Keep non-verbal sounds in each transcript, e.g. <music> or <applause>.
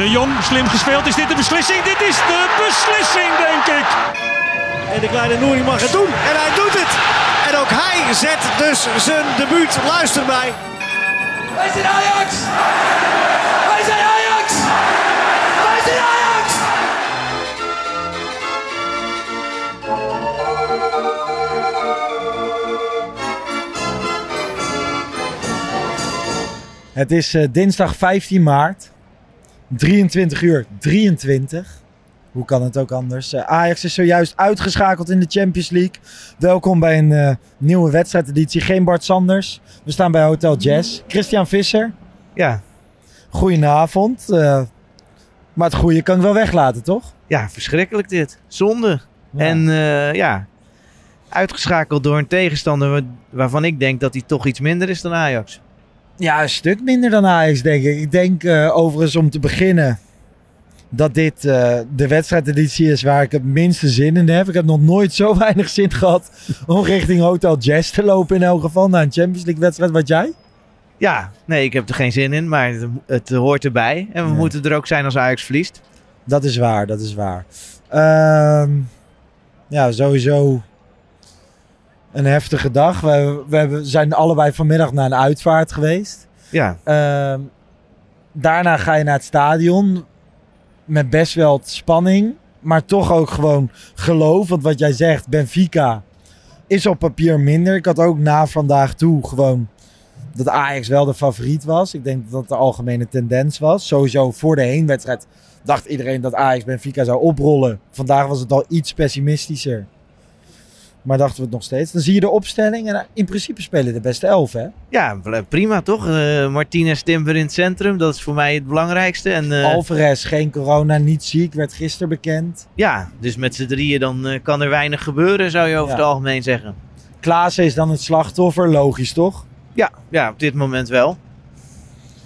De Jong, slim gespeeld. Is dit de beslissing? Dit is de beslissing, denk ik. En de kleine Nouri mag het doen. En hij doet het. En ook hij zet dus zijn debuut. Luister mij. Wij zijn Ajax! Wij zijn Ajax! Wij zijn Ajax! Het is eh, dinsdag 15 maart. 23 uur 23. Hoe kan het ook anders? Eh, Ajax is zojuist uitgeschakeld in de Champions League. Welkom bij een eh, nieuwe wedstrijdeditie. Geen Bart Sanders. We staan bij Hotel Jazz. Christian Visser. Ja, Goedenavond. Eh, maar het goede kan ik wel weglaten, toch? ja, verschrikkelijk dit. Zonde. Ja. En ja, uitgeschakeld door een tegenstander wa- waarvan ik denk dat hij toch iets minder is dan Ajax. Ja, een stuk minder dan Ajax, denk ik. Ik denk eh, overigens om te beginnen dat dit eh, de wedstrijdeditie is waar ik het minste zin in heb. Ik heb nog nooit zo <laughs> weinig zin gehad om richting Hotel Jazz te lopen in elk geval. Naar een Champions League wedstrijd. Wat jij? Ja, nee, ik heb er geen zin in, maar het, het hoort erbij. En we Ja. moeten er ook zijn als Ajax verliest. Dat is waar, dat is waar. Ehm, ja, sowieso een heftige dag. We, we zijn allebei vanmiddag naar een uitvaart geweest. Ja, Ehm, daarna ga je naar het stadion met best wel spanning, maar toch ook gewoon geloof. Want wat jij zegt, Benfica is op papier minder. Ik had ook na vandaag toe gewoon dat Ajax wel de favoriet was. Ik denk dat dat de algemene tendens was. Sowieso voor de heenwedstrijd dacht iedereen dat Ajax Benfica zou oprollen. Vandaag was het al iets pessimistischer. Maar dachten we het nog steeds. Dan zie je de opstelling en in principe spelen de beste elf, hè? ja prima toch? Eh Martinez Timber in het centrum, dat is voor mij het belangrijkste. En, eh, Alvarez, geen corona, niet ziek, werd gisteren bekend. ja, dus met z'n drieën dan eh, kan er weinig gebeuren, zou je over Ja. het algemeen zeggen. Klaassen is dan het slachtoffer, logisch toch? Ja, ja, op dit moment wel.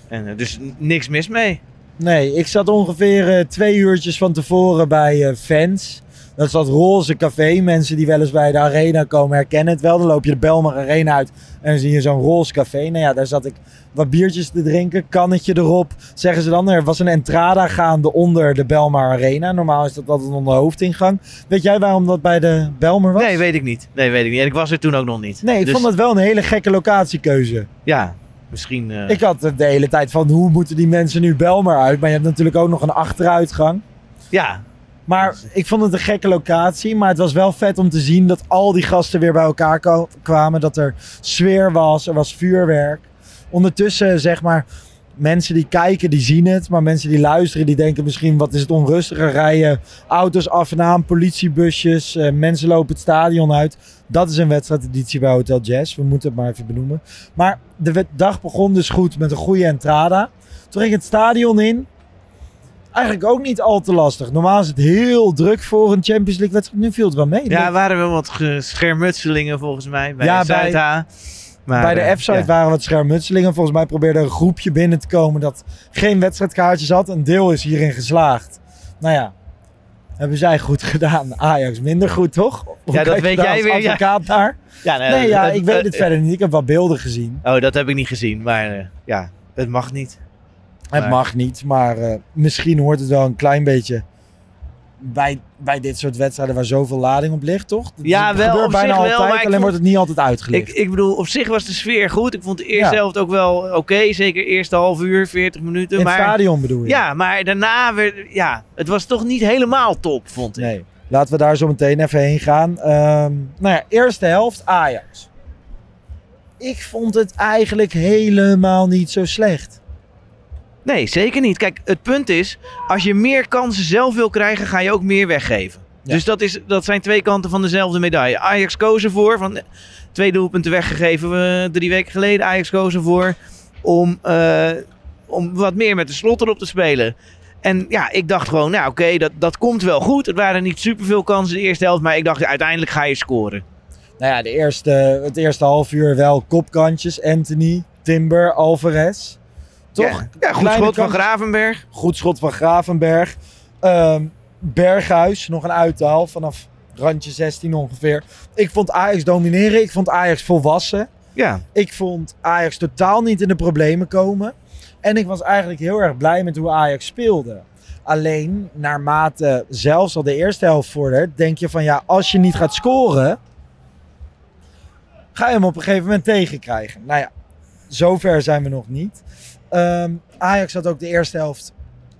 En, eh, dus niks mis mee. Nee, ik zat ongeveer eh, twee uurtjes van tevoren bij eh, fans. Dat is dat roze café. Mensen die wel eens bij de arena komen herkennen het wel. Dan loop je de Belmar Arena uit en dan zie je zo'n roze café. Nou ja, daar zat ik wat biertjes te drinken. Kannetje erop. Zeggen ze dan, er was een entrada gaande onder de Belmar Arena. Normaal is dat altijd onder de hoofdingang. Weet jij waarom dat bij de Belmar was? Nee, weet ik niet. Nee, weet ik niet. En ik was er toen ook nog niet. Nee, ik Dus, vond het wel een hele gekke locatiekeuze. Ja, misschien... eh, Ik had de hele tijd van hoe moeten die mensen nu Belmar uit? Maar je hebt natuurlijk ook nog een achteruitgang. Ja, Maar ik vond het een gekke locatie. Maar het was wel vet om te zien dat al die gasten weer bij elkaar kwamen. Dat er sfeer was, er was vuurwerk. Ondertussen, zeg maar, mensen die kijken, die zien het. Maar mensen die luisteren, die denken misschien, wat is het onrustiger rijden. Auto's af en aan, politiebusjes, eh, mensen lopen het stadion uit. Dat is een wedstrijdeditie bij Hotel Jazz. We moeten het maar even benoemen. Maar de dag begon dus goed met een goede entrada. Toen ging het stadion in. Eigenlijk ook niet al te lastig. Normaal is het heel druk voor een Champions League wedstrijd. Nu viel het wel mee. ja, waren wel wat ge- schermutselingen volgens mij bij Ja, Zuid-A. Maar, Bij de eh, F-site ja. waren wat schermutselingen. Volgens mij probeerde een groepje binnen te komen dat geen wedstrijdkaartjes had. Een deel is hierin geslaagd. Nou ja, hebben zij goed gedaan. Ajax minder goed, toch? Hoe Ja, dat weet daar jij weer, ja. naar? Ja, nee, Nee, ja, ik weet het- verder niet. Ik heb wel beelden gezien. Oh, dat heb ik niet gezien. Maar eh, ja, het mag niet. Het mag niet, maar eh, misschien hoort het wel een klein beetje bij, bij dit soort wedstrijden waar zoveel lading op ligt, toch? Dat Ja, het wel, gebeurt bijna wel, altijd, ik alleen vond- wordt het niet altijd uitgelegd. Ik, ik bedoel, op zich was de sfeer goed. Ik vond de eerste Ja. helft ook wel oké. Zeker eerste half uur, 40 minuten. In het maar, stadion bedoel je? Ja, maar daarna werd... Ja, het was toch niet helemaal top, vond ik. Nee. Laten we daar zo meteen even heen gaan. Ehm, nou ja, eerste helft Ajax. Ik vond het eigenlijk helemaal niet zo slecht. Nee, zeker niet. Kijk, het punt is, als je meer kansen zelf wil krijgen, ga je ook meer weggeven. Ja. Dus dat, is, dat zijn twee kanten van dezelfde medaille. Ajax koos ervoor, van twee doelpunten weggegeven eh, drie weken geleden. Ajax koos ervoor om, eh, om wat meer met de slot erop te spelen. En ja, ik dacht gewoon, nou oké, dat, dat komt wel goed. Het waren niet superveel kansen de eerste helft, maar ik dacht uiteindelijk ga je scoren. Nou ja, de eerste, het eerste half uur wel kopkantjes. Anthony, Timber, Alvarez. Toch? Ja, ja goed Kleine schot van Gravenberg. Goed schot van Gravenberg. Ehm, Berghuis, nog een uithaal vanaf randje 16 ongeveer. Ik vond Ajax domineren. Ik vond Ajax volwassen. Ja, Ik vond Ajax totaal niet in de problemen komen. En ik was eigenlijk heel erg blij met hoe Ajax speelde. Alleen, naarmate zelfs al de eerste helft vordert, denk je van ja, als je niet gaat scoren, ga je hem op een gegeven moment tegenkrijgen. Nou ja, zover zijn we nog niet. Ehm, Ajax had ook de eerste helft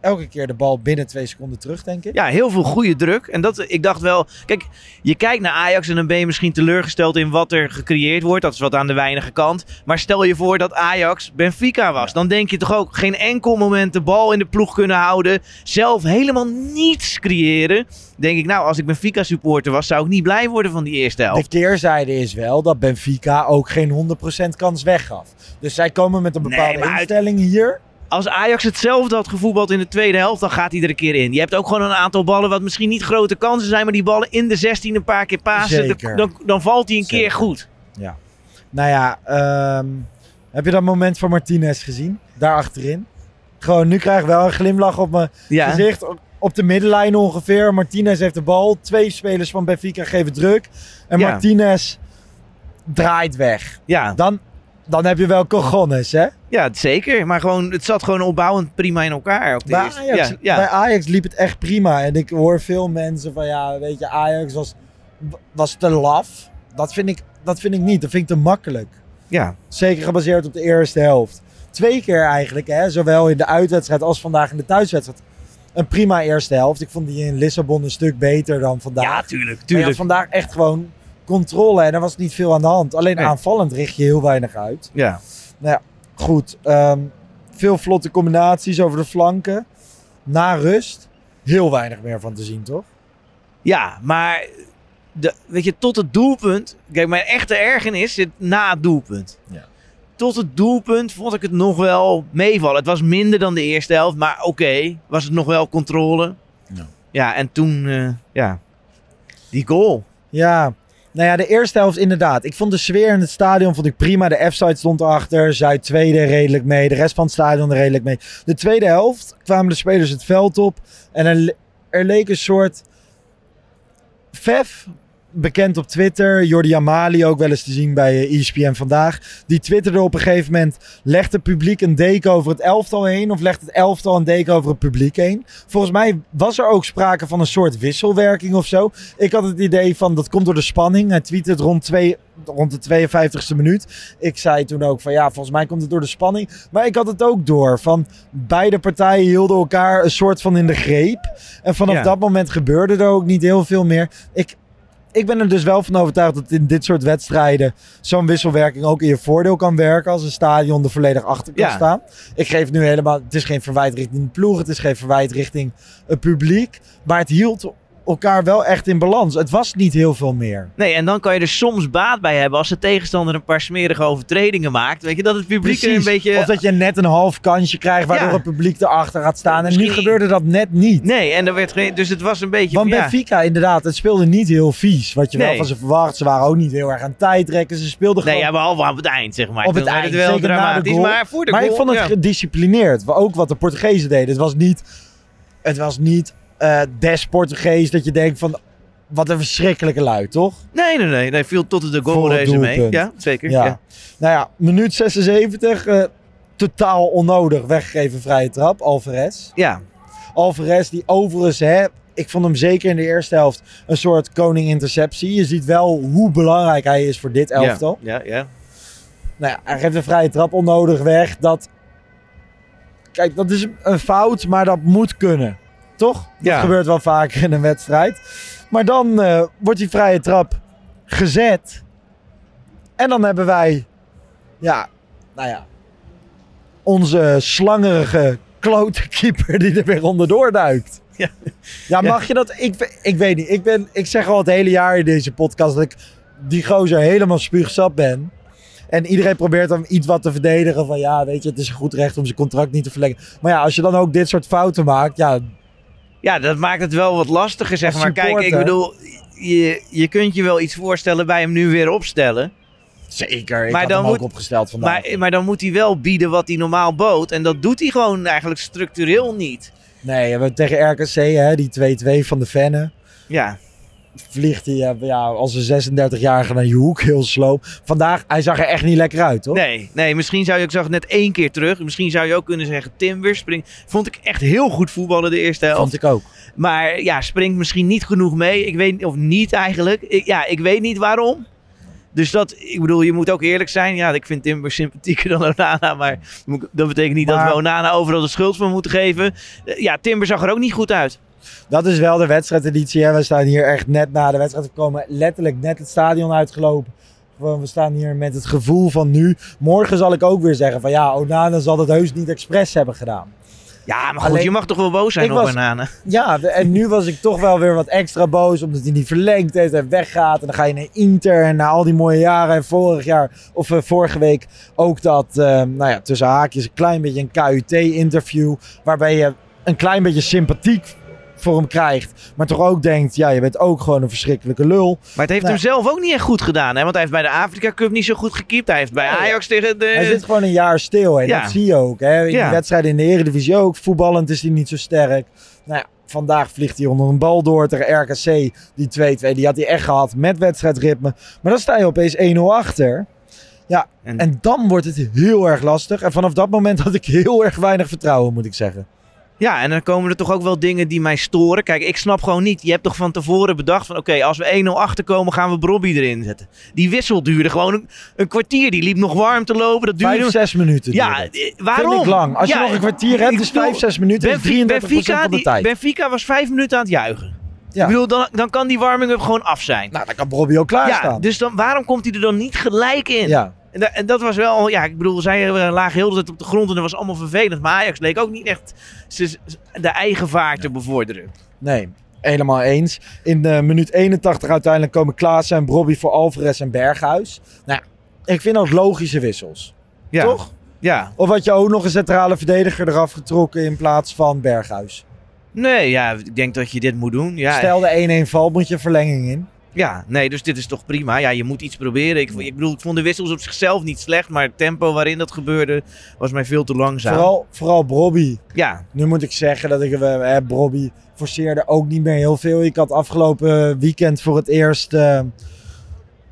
elke keer de bal binnen twee seconden terug, denk ik. ja, heel veel goede druk. En dat, ik dacht wel, kijk, je kijkt naar Ajax en dan ben je misschien teleurgesteld in wat er gecreëerd wordt. Dat is wat aan de weinige kant. Maar stel je voor dat Ajax Benfica was. Dan denk je toch ook geen enkel moment de bal in de ploeg kunnen houden. Zelf helemaal niets creëren. Denk ik, nou, als ik Benfica supporter was, zou ik niet blij worden van die eerste De helft. keerzijde is wel dat Benfica ook geen 100% kans weggaf. Dus zij komen met een Nee, bepaalde uit- instelling hier. Als Ajax hetzelfde had gevoetbald in de tweede helft, dan gaat hij er een keer in. Je hebt ook gewoon een aantal ballen wat misschien niet grote kansen zijn, maar die ballen in de 16 een paar keer pasen. Dan, dan valt hij een Zeker. keer goed. Nou ja, ehm, heb je dat moment van Martinez gezien? Daar achterin. Gewoon, nu krijg ik wel een glimlach op mijn Ja, gezicht. Op de middenlijn ongeveer. Martinez heeft de bal. Twee spelers van Benfica geven druk. En Ja. Martinez draait weg. ja, Dan, dan heb je wel cojones, hè? ja, zeker. Maar gewoon, het zat gewoon opbouwend prima in elkaar. De Bij Ajax, ja, ja. bij Ajax liep het echt prima. En ik hoor veel mensen van ja, weet je, Ajax was, was te laf. Dat vind, ik, dat vind ik niet. Dat vind ik te makkelijk. ja. Zeker gebaseerd op de eerste helft. Twee keer eigenlijk, hè? zowel in de uitwedstrijd als vandaag in de thuiswedstrijd. Een prima eerste helft. Ik vond die in Lissabon een stuk beter dan vandaag. ja, tuurlijk. Tuurlijk. vandaag echt gewoon controle en er was niet veel aan de hand. Alleen Nee. aanvallend richt je heel weinig uit. Ja. Goed, ehm, veel vlotte combinaties over de flanken. Na rust, heel weinig meer van te zien, toch? ja, maar de, weet je, tot het doelpunt. Kijk, mijn echte ergernis zit na het doelpunt. Ja. Tot het doelpunt vond ik het nog wel meevallen. Het was minder dan de eerste helft, maar oké, was het nog wel controle. Ja. Ja, en toen, eh, ja, die goal. Ja, nou ja, de eerste helft inderdaad. Ik vond de sfeer in het stadion vond ik prima. De F-side stond erachter. Zuid tweede redelijk mee. De rest van het stadion redelijk mee. De tweede helft kwamen de spelers het veld op. En er, er leek een soort... Vef, bekend op Twitter. Jordi Amali, ook wel eens te zien bij eh, ESPN Vandaag. Die twitterde op een gegeven moment... Legt het publiek een deken over het elftal heen? Of legt het elftal een deken over het publiek heen? Volgens mij was er ook sprake van een soort wisselwerking of zo. Ik had het idee van dat komt door de spanning. Hij tweette het rond, twee, rond de 52e minuut. Ik zei toen ook van ja, volgens mij komt het door de spanning. Maar ik had het ook door van beide partijen hielden elkaar een soort van in de greep. En vanaf Ja. dat moment gebeurde er ook niet heel veel meer. Ik, ik ben er dus wel van overtuigd dat in dit soort wedstrijden zo'n wisselwerking ook in je voordeel kan werken als een stadion er volledig achter kan Ja. staan. Ik geef nu helemaal, het is geen verwijt richting de ploeg, het is geen verwijt richting het publiek, maar het hield elkaar wel echt in balans. Het was niet heel veel meer. Nee, en dan kan je er soms baat bij hebben als de tegenstander een paar smerige overtredingen maakt. Weet je, dat het publiek een beetje... Of dat je net een half kansje krijgt waardoor Ja. het publiek erachter gaat staan. En nu gebeurde dat net niet. Nee, en er werd geen... Dus het was een beetje... Want van, ja, Benfica inderdaad, het speelde niet heel vies. Wat je wel Nee. van ze verwacht. Ze waren ook niet heel erg aan tijd trekken. Ze speelden Nee, gewoon... ja, behalve op het eind, zeg maar. Op het eind, wel na de dramatisch, goal. maar voor de maar goal... ik vond het ja. gedisciplineerd. Ook wat de Portugezen deden. Het was niet, het was niet eh, des Portugees dat je denkt van... Wat een verschrikkelijke lui, toch? Nee, nee, nee. nee viel tot de goal deze mee. Ja, zeker. Ja. Ja. Nou ja, minuut 76. eh, totaal onnodig weggegeven vrije trap. Alvarez. ja. Alvarez die overigens, hè, ik vond hem zeker in de eerste helft een soort koning interceptie. Je ziet wel hoe belangrijk hij is voor dit elftal. Ja, ja. Nou ja, hij geeft een vrije trap onnodig weg. Dat, kijk, dat is een fout, maar dat moet kunnen. Toch? Dat gebeurt wel vaker in een wedstrijd. Maar dan eh, wordt die vrije trap gezet. En dan hebben wij, ja, nou ja, onze slangerige klote keeper die er weer onderdoor duikt. Ja. Ja, mag je dat? Ik, ik weet niet. Ik, ben, ik zeg al het hele jaar in deze podcast dat ik die gozer helemaal spuugzat ben. En iedereen probeert dan iets wat te verdedigen. Van ja, weet je, het is een goed recht om zijn contract niet te verlengen. Maar ja, als je dan ook dit soort fouten maakt. Ja, Ja, dat maakt het wel wat lastiger, zeg maar. Kijk, ik bedoel, je, je kunt je wel iets voorstellen bij hem nu weer opstellen. zeker. Ik Maar had dan hem ook moet- opgesteld vandaag. Maar, maar dan moet hij wel bieden wat hij normaal bood. En dat doet hij gewoon eigenlijk structureel niet. Nee, we tegen RKC, hè, die 2-2 van de Venne. Ja, Vliegt hij eh, ja, als een 36-jarige naar je hoek, heel sloom. Vandaag, hij zag er echt niet lekker uit, toch? nee, nee, misschien zou je, ik zag het net één keer terug. Misschien zou je ook kunnen zeggen, Timber springt. Vond ik echt heel goed voetballen de eerste helft. Vond ik ook. Maar ja, springt misschien niet genoeg mee. Ik weet of niet eigenlijk. Ik, ja, ik weet niet waarom. Dus dat, ik bedoel, je moet ook eerlijk zijn. Ja, ik vind Timber sympathieker dan Onana. Maar dat betekent niet dat we Onana overal de schuld van moeten geven. Ja, Timber zag er ook niet goed uit. Dat is wel de wedstrijdeditie. Hè. We staan hier echt net na de wedstrijd. We komen letterlijk net het stadion uitgelopen. We staan hier met het gevoel van nu. Morgen zal ik ook weer zeggen van ja, Onana zal het heus niet expres hebben gedaan. Ja, maar goed, Alleen- je mag toch wel boos zijn op Onana. Ja, en nu was ik toch wel weer wat extra boos omdat hij niet verlengd heeft en weggaat. En dan ga je naar Inter en na al die mooie jaren. En vorig jaar, of eh, vorige week ook dat, eh, nou ja, tussen haakjes een klein beetje een KUT-interview. Waarbij je een klein beetje sympathiek voor hem krijgt. Maar toch ook denkt, ja, je bent ook gewoon een verschrikkelijke lul. Maar het heeft Nee. hem zelf ook niet echt goed gedaan. Hè? Want hij heeft bij de Afrika Cup niet zo goed gekiept. Hij heeft bij. Ajax tegen de... Hij zit gewoon een jaar stil. En Ja. dat zie je ook. Hè. In Ja. de wedstrijden in de Eredivisie ook. Voetballend is hij niet zo sterk. Nou ja, vandaag vliegt hij onder een bal door tegen RKC. Die 2-2, die had hij echt gehad met wedstrijdritme. Maar dan sta je opeens 1-0 achter. Ja, En- en... dan wordt het heel erg lastig. En vanaf dat moment had ik heel erg weinig vertrouwen, moet ik zeggen. Ja, en dan komen er toch ook wel dingen die mij storen. Kijk, ik snap gewoon niet. Je hebt toch van tevoren bedacht van... Oké, als we 1-0 achterkomen, gaan we Brobby erin zetten. Die wissel duurde gewoon een, een kwartier. Die liep nog warm te lopen. Dat duurde... Vijf, zes minuten. ja, duurde het. eh, waarom? Vind ik lang. Als Ja, je nog een kwartier hebt, is vijf, zes minuten. Benfica, 33% Benfica, van de die, tijd. Benfica was vijf minuten aan het juichen. Ja. Ik bedoel, dan, dan kan die warming-up gewoon af zijn. Nou, dan kan Bobby ook klaarstaan. ja, dus dan, waarom komt hij er dan niet gelijk in? ja. En, da- en dat was wel, ja, ik bedoel, zij eh, lagen heel de tijd op de grond en dat was allemaal vervelend. Maar Ajax leek ook niet echt de eigen vaart te bevorderen. Nee, helemaal eens. In de minuut 81 uiteindelijk komen Klaassen en Bobby voor Alvarez en Berghuis. Nou, ik vind dat logische wissels. Ja. Toch? Ja. Of had je ook nog een centrale verdediger eraf getrokken in plaats van Berghuis? Nee, ja, ik denk dat je dit moet doen. Ja, Stel de 1-1 valt, moet je verlenging in. Ja, nee, dus dit is toch prima. Ja, je moet iets proberen. Ik, ik bedoel, ik vond de wissels op zichzelf niet slecht, maar het tempo waarin dat gebeurde was mij veel te langzaam. Vooral, vooral Bobby. Ja, Nu moet ik zeggen dat ik... eh, eh, Bobby forceerde ook niet meer heel veel. Ik had afgelopen weekend voor het eerst... eh,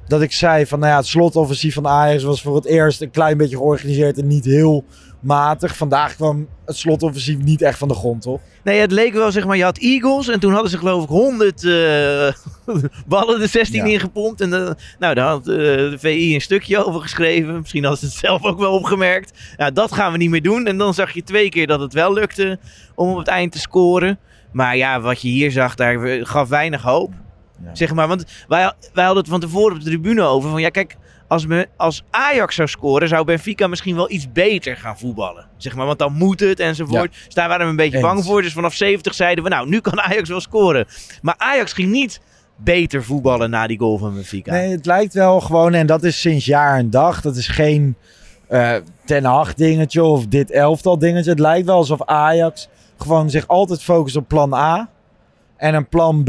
dat ik zei van, nou ja, het slotoffensief van Ajax was voor het eerst een klein beetje georganiseerd en niet heel matig. Vandaag kwam het slotoffensief niet echt van de grond, toch? nee, het leek wel, zeg maar, je had Eagles en toen hadden ze geloof ik 100 eh, <laughs> ballen de 16 Ja. ingepompt. En de, nou, daar had eh, de VI een stukje over geschreven. Misschien hadden ze het <laughs> zelf ook wel opgemerkt. Ja, dat gaan we niet meer doen. En dan zag je twee keer dat het wel lukte om op het eind te scoren. Maar ja, wat je hier zag, daar gaf weinig hoop. Ja. Zeg maar, want wij, wij hadden het van tevoren op de tribune over. Van ja, kijk, als, me, als Ajax zou scoren, zou Benfica misschien wel iets beter gaan voetballen. Zeg maar, want dan moet het enzovoort. Dus daar waren we een beetje Eens. bang voor. Dus vanaf 70 zeiden we, nou, nu kan Ajax wel scoren. Maar Ajax ging niet beter voetballen na die goal van Benfica. Nee, het lijkt wel gewoon, en dat is sinds jaar en dag. Dat is geen eh ten Hag dingetje of dit elftal dingetje. Het lijkt wel alsof Ajax gewoon zich altijd focust op plan A. En een plan B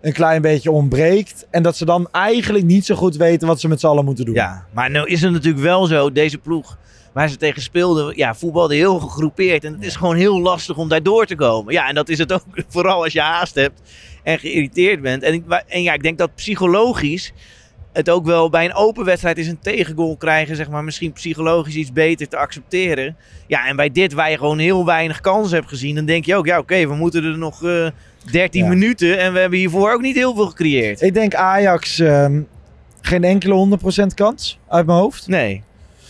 een klein beetje ontbreekt. En dat ze dan eigenlijk niet zo goed weten wat ze met z'n allen moeten doen. Ja, maar nou is het natuurlijk wel zo, deze ploeg waar ze tegen speelden, ja, voetbalde heel gegroepeerd. En het is gewoon heel lastig om daar door te komen. Ja, en dat is het ook <laughs> vooral als je haast hebt en geïrriteerd bent. En, en ja, ik denk dat psychologisch het ook wel bij een open wedstrijd is een tegengoal krijgen, zeg maar, misschien psychologisch iets beter te accepteren. Ja, en bij dit, waar je gewoon heel weinig kansen hebt gezien, dan denk je ook, ja, oké, we moeten er nog eh 13 Ja. minuten en we hebben hiervoor ook niet heel veel gecreëerd. Ik denk Ajax ehm, geen enkele 100% kans uit mijn hoofd. Nee.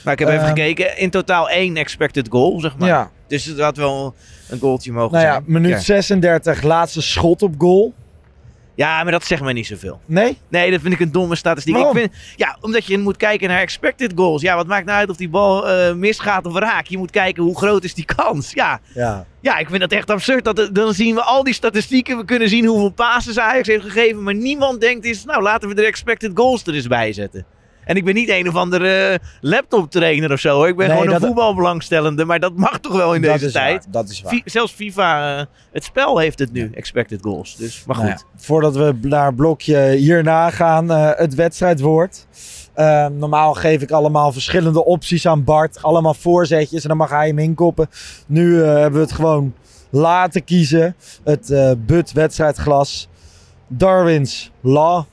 Maar ik heb even Ehm, gekeken. In totaal één expected goal, zeg maar. Ja, Dus het had wel een goaltje mogen nou ja, zijn. minuut ja. 36, laatste schot op goal. Ja, maar dat zegt mij niet zoveel. Nee? Nee, dat vind ik een domme statistiek. Ik vind, ja, omdat je moet kijken naar expected goals. Ja, wat maakt nou uit of die bal eh, misgaat of raakt? Je moet kijken hoe groot is die kans. Ja, Ja. ja ik vind dat echt absurd. Dat, dan zien we al die statistieken. We kunnen zien hoeveel passes Ajax heeft gegeven. Maar niemand denkt eens, nou laten we de expected goals er eens bij zetten. En ik ben niet een of andere laptop trainer of zo. Ik ben Nee, gewoon een voetbalbelangstellende. Maar dat mag toch wel in dat deze tijd. waar, dat is waar. Zelfs FIFA, eh, het spel heeft het nu, expected goals. Dus, maar goed. Nou ja, voordat we naar blokje hierna gaan, eh, het wedstrijdwoord. Eh, normaal geef ik allemaal verschillende opties aan Bart. Allemaal voorzetjes en dan mag hij hem inkoppen. Nu eh, hebben we het gewoon laten kiezen. Het eh But wedstrijdglas. Darwin's Law.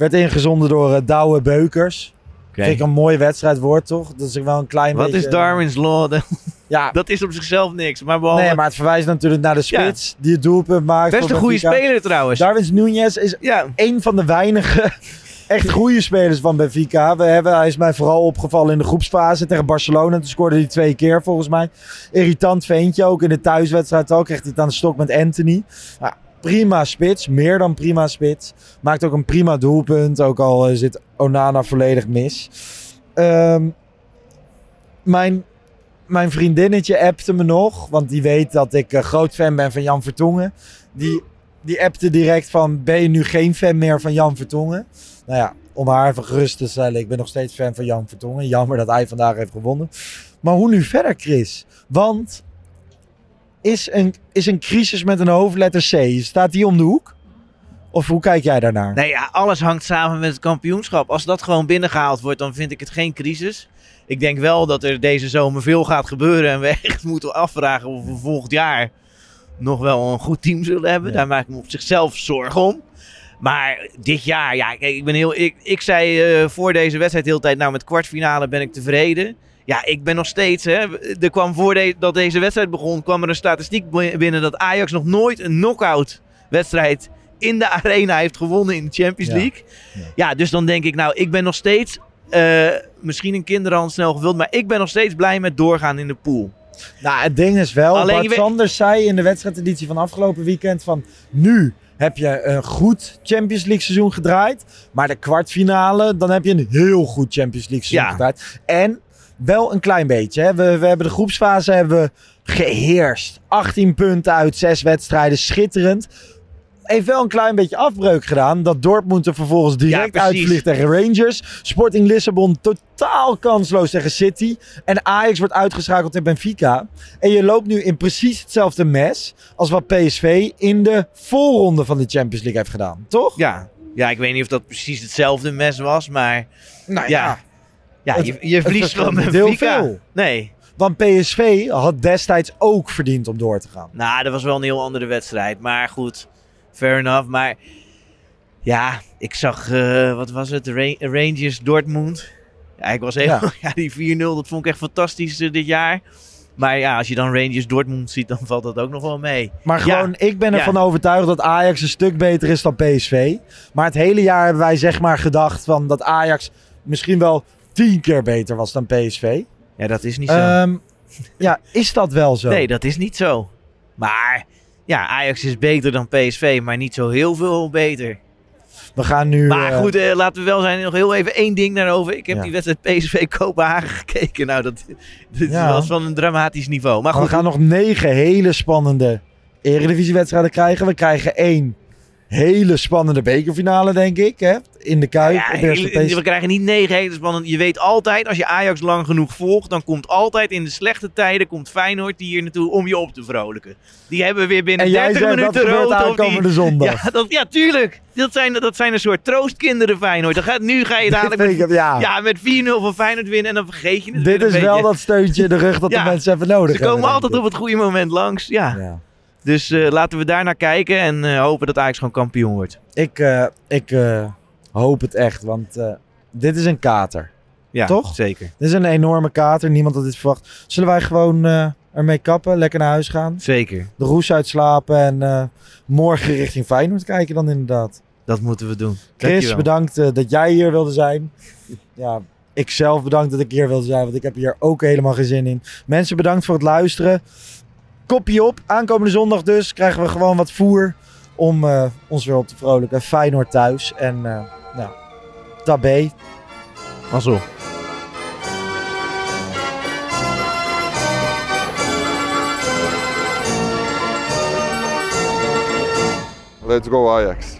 Werd ingezonden door eh, Douwe Beukers. Oké. Vind ik een mooi wedstrijdwoord, toch? Dat is wel een klein Wat beetje... is Darwin's Law? <laughs> Ja, Dat is op zichzelf niks. Maar behalve... nee, maar het verwijst natuurlijk naar de spits die het doelpunt maakt. Best een goede speler trouwens. Darwin's Nunez is Ja, een van de weinige <laughs> echt goede spelers van Benfica. We hebben, hij is mij vooral opgevallen in de groepsfase tegen Barcelona. Toen scoorde hij twee keer volgens mij. Irritant veentje ook in de thuiswedstrijd ook. Kreeg hij het aan de stok met Anthony. Ja, prima spits, meer dan prima spits. Maakt ook een prima doelpunt, ook al eh, zit Onana volledig mis. Ehm, mijn, mijn vriendinnetje appte me nog, want die weet dat ik eh, groot fan ben van Jan Vertongen. Die die appte direct van, ben je nu geen fan meer van Jan Vertongen? Nou ja, om haar even gerust te stellen, ik ben nog steeds fan van Jan Vertongen. Jammer dat hij vandaag heeft gewonnen. Maar hoe nu verder, Chris? Want is een, is een crisis met een hoofdletter C, staat die om de hoek? Of hoe kijk jij daarnaar? Nee, ja, alles hangt samen met het kampioenschap. Als dat gewoon binnengehaald wordt, dan vind ik het geen crisis. Ik denk wel dat er deze zomer veel gaat gebeuren. En we <laughs> echt moeten afvragen of we volgend jaar nog wel een goed team zullen hebben. Ja. Daar maak ik me op zichzelf zorgen om. Maar dit jaar, ja, ik ben heel. Ik, ik zei eh, voor deze wedstrijd de hele tijd, nou met kwartfinale ben ik tevreden. Ja, ik ben nog steeds. Hè, er kwam voor de- dat deze wedstrijd begon, kwam er een statistiek binnen dat Ajax nog nooit een knockout wedstrijd in de arena heeft gewonnen in de Champions. League. Ja. Ja. dus dan denk ik, nou, ik ben nog steeds. eh, misschien een kinderhand snel gevuld, maar ik ben nog steeds blij met doorgaan in de pool. Nou, het ding is wel, Alleen Bart Sanders zei in de wedstrijdeditie van afgelopen weekend van... Nu heb je een goed Champions League seizoen gedraaid. Maar de kwartfinale, dan heb je een heel goed Champions League seizoen Ja. gedraaid. En wel een klein beetje. Hè. We, we hebben de groepsfase hebben we geheerst. 18 punten uit 6 wedstrijden, schitterend. Heeft wel een klein beetje afbreuk gedaan. Dat Dortmund er vervolgens direct precies. uitvliegt tegen Rangers. Sporting Lissabon totaal kansloos tegen City. En Ajax wordt uitgeschakeld in Benfica. En je loopt nu in precies hetzelfde mes als wat PSV in de voorronde van de Champions League heeft gedaan. Toch? Ja, ja ik weet niet of dat precies hetzelfde mes was, maar Nou ja. Ja, Het- je, je verliest gewoon met heel veel. Nee. Want PSV had destijds ook verdiend om door te gaan. Nou, dat was wel een heel andere wedstrijd. Maar goed, fair enough. Maar ja, ik zag, eh, wat was het? Ra- Rangers Dortmund. Ja, ik was heel, Ja. <laughs> ja. die 4-0, dat vond ik echt fantastisch eh, dit jaar. Maar ja, als je dan Rangers Dortmund ziet, dan valt dat ook nog wel mee. Maar Ja. gewoon, ik ben Ja. ervan overtuigd dat Ajax een stuk beter is dan PSV. Maar het hele jaar hebben wij zeg maar gedacht van dat Ajax misschien wel tien keer beter was dan PSV. Ja, dat is niet zo. Ehm, ja, is dat wel zo? Nee, dat is niet zo. Maar ja, Ajax is beter dan PSV, maar niet zo heel veel beter. We gaan nu... Maar eh, goed, eh, laten we wel zijn. Nog heel even één ding daarover. Ik heb Ja. die wedstrijd PSV Kopenhagen gekeken. Nou, dat, <laughs> dit Ja. was van een dramatisch niveau. Maar we goed, gaan nog negen hele spannende eredivisiewedstrijden krijgen. We krijgen één hele spannende bekerfinale, denk ik. Hè? In de Kuip. ja, hele- we krijgen niet negen hele spannende. Je weet altijd, als je Ajax lang genoeg volgt, dan komt altijd in de slechte tijden komt Feyenoord hier naartoe om je op te vrolijken. Die hebben weer binnen En jij 30 zegt dat minuten gebeurt rood. of die- aankomende zondag. Ja, dat, ja, tuurlijk. Dat zijn, dat zijn een soort troostkinderen Feyenoord. Dan gaat, nu ga je dadelijk met, ja. ja, met 4-0 van Feyenoord winnen en dan vergeet je het Dit weer een is wel beetje. dat steuntje in de rug dat de mensen even nodig Ze hebben. komen altijd op het goede moment langs. Ja. Dus eh, laten we daar naar kijken en eh, hopen dat Ajax gewoon kampioen wordt. Ik, eh, ik hoop het echt, want dit is een kater. Ja, Toch? Zeker. Dit is een enorme kater. Niemand had dit verwacht. Zullen wij gewoon ermee kappen, lekker naar huis gaan, Zeker. de roes uitslapen en morgen richting Feyenoord kijken dan inderdaad. Dat moeten we doen. Chris, Dankjewel. bedankt dat jij hier wilde zijn. Ja, ik zelf bedankt dat ik hier wilde zijn, want ik heb hier ook helemaal geen zin in. Mensen, bedankt voor het luisteren. Kopje op. Aankomende zondag dus krijgen we gewoon wat voer om eh, ons weer op te vrolijken. Feyenoord thuis. En eh nou, tabé. Mazzel. Let's go Ajax.